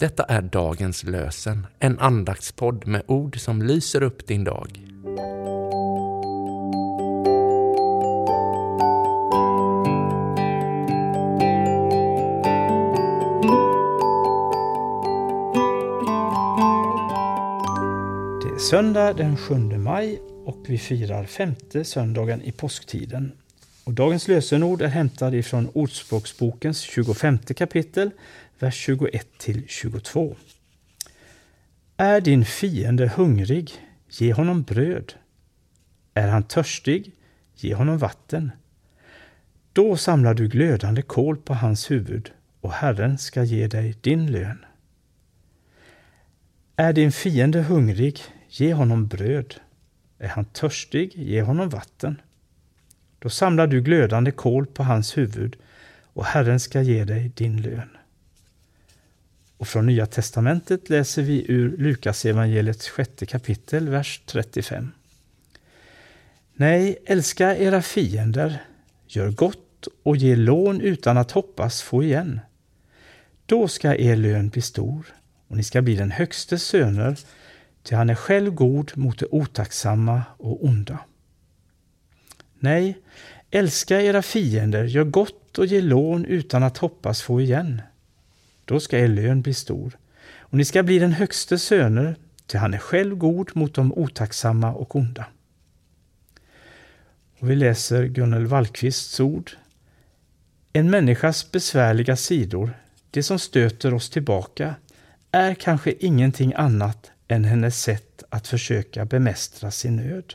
Detta är dagens lösen, en andaktspodd med ord som lyser upp din dag. Det är söndag den 7 maj och vi firar femte söndagen i påsktiden. Och dagens lösenord är hämtad ifrån Ordspråksbokens 25 kapitel, vers 21 till 22. Är din fiende hungrig, ge honom bröd. Är han törstig, ge honom vatten. Då samlar du glödande kol på hans huvud och Herren ska ge dig din lön. Är din fiende hungrig, ge honom bröd. Är han törstig, ge honom vatten. Då samlar du glödande kol på hans huvud och Herren ska ge dig din lön. Och från Nya testamentet läser vi ur Lukas evangeliets sjätte kapitel, vers 35. Nej, älska era fiender, gör gott och ge lån utan att hoppas få igen. Då ska er lön bli stor och ni ska bli den högste söner, ty han är själv god mot det otacksamma och onda. Nej, älska era fiender, gör gott och ge lån utan att hoppas få igen. Då ska er lön bli stor, och ni ska bli den högste söner, ty han är själv god mot de otacksamma och onda. Och vi läser Gunnel Wallqvists ord. En människas besvärliga sidor, det som stöter oss tillbaka, är kanske ingenting annat än hennes sätt att försöka bemästra sin nöd.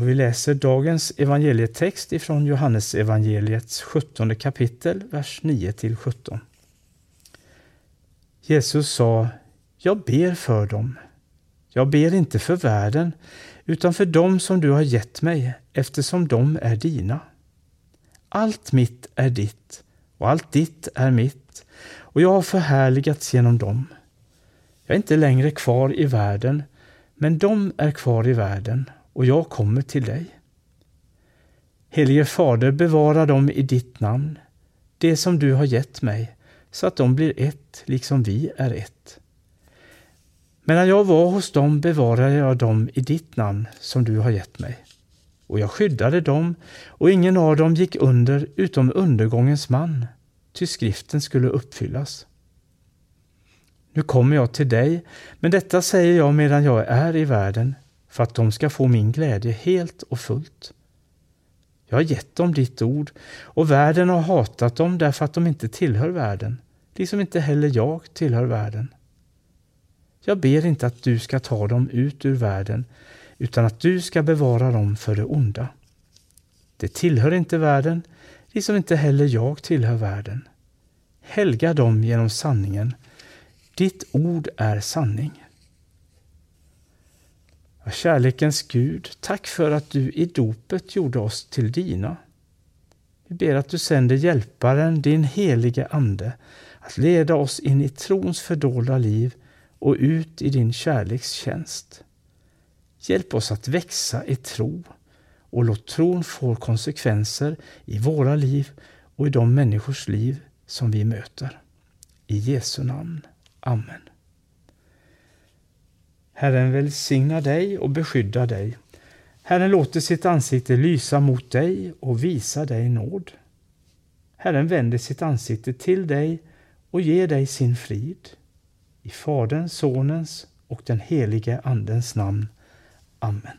Och vi läser dagens evangelietext ifrån Johannes evangeliets 17 kapitel, vers 9–17. Jesus sa, Jag ber för dem. Jag ber inte för världen, utan för dem som du har gett mig, eftersom de är dina. Allt mitt är ditt, och allt ditt är mitt, och jag har förhärligats genom dem. Jag är inte längre kvar i världen, men de är kvar i världen, och jag kommer till dig. Helige Fader, bevara dem i ditt namn, det som du har gett mig, så att de blir ett, liksom vi är ett. Medan jag var hos dem bevarade jag dem i ditt namn, som du har gett mig. Och jag skyddade dem, och ingen av dem gick under utom undergångens man, ty skriften skulle uppfyllas. Nu kommer jag till dig, men detta säger jag medan jag är i världen, för att de ska få min glädje helt och fullt. Jag har gett dem ditt ord, och världen har hatat dem därför att de inte tillhör världen, liksom inte heller jag tillhör världen. Jag ber inte att du ska ta dem ut ur världen, utan att du ska bevara dem för det onda. Det tillhör inte världen, liksom inte heller jag tillhör världen. Helga dem genom sanningen. Ditt ord är sanning. Kärlekens Gud, tack för att du i dopet gjorde oss till dina. Vi ber att du sänder Hjälparen, din helige Ande, att leda oss in i trons fördolda liv och ut i din kärleks tjänst. Hjälp oss att växa i tro och låt tron få konsekvenser i våra liv och i de människors liv som vi möter. I Jesu namn. Amen. Herren välsigna dig och beskydda dig. Herren låter sitt ansikte lysa mot dig och visa dig nåd. Herren vänder sitt ansikte till dig och ger dig sin frid. I Faderns, Sonens och den helige Andens namn. Amen.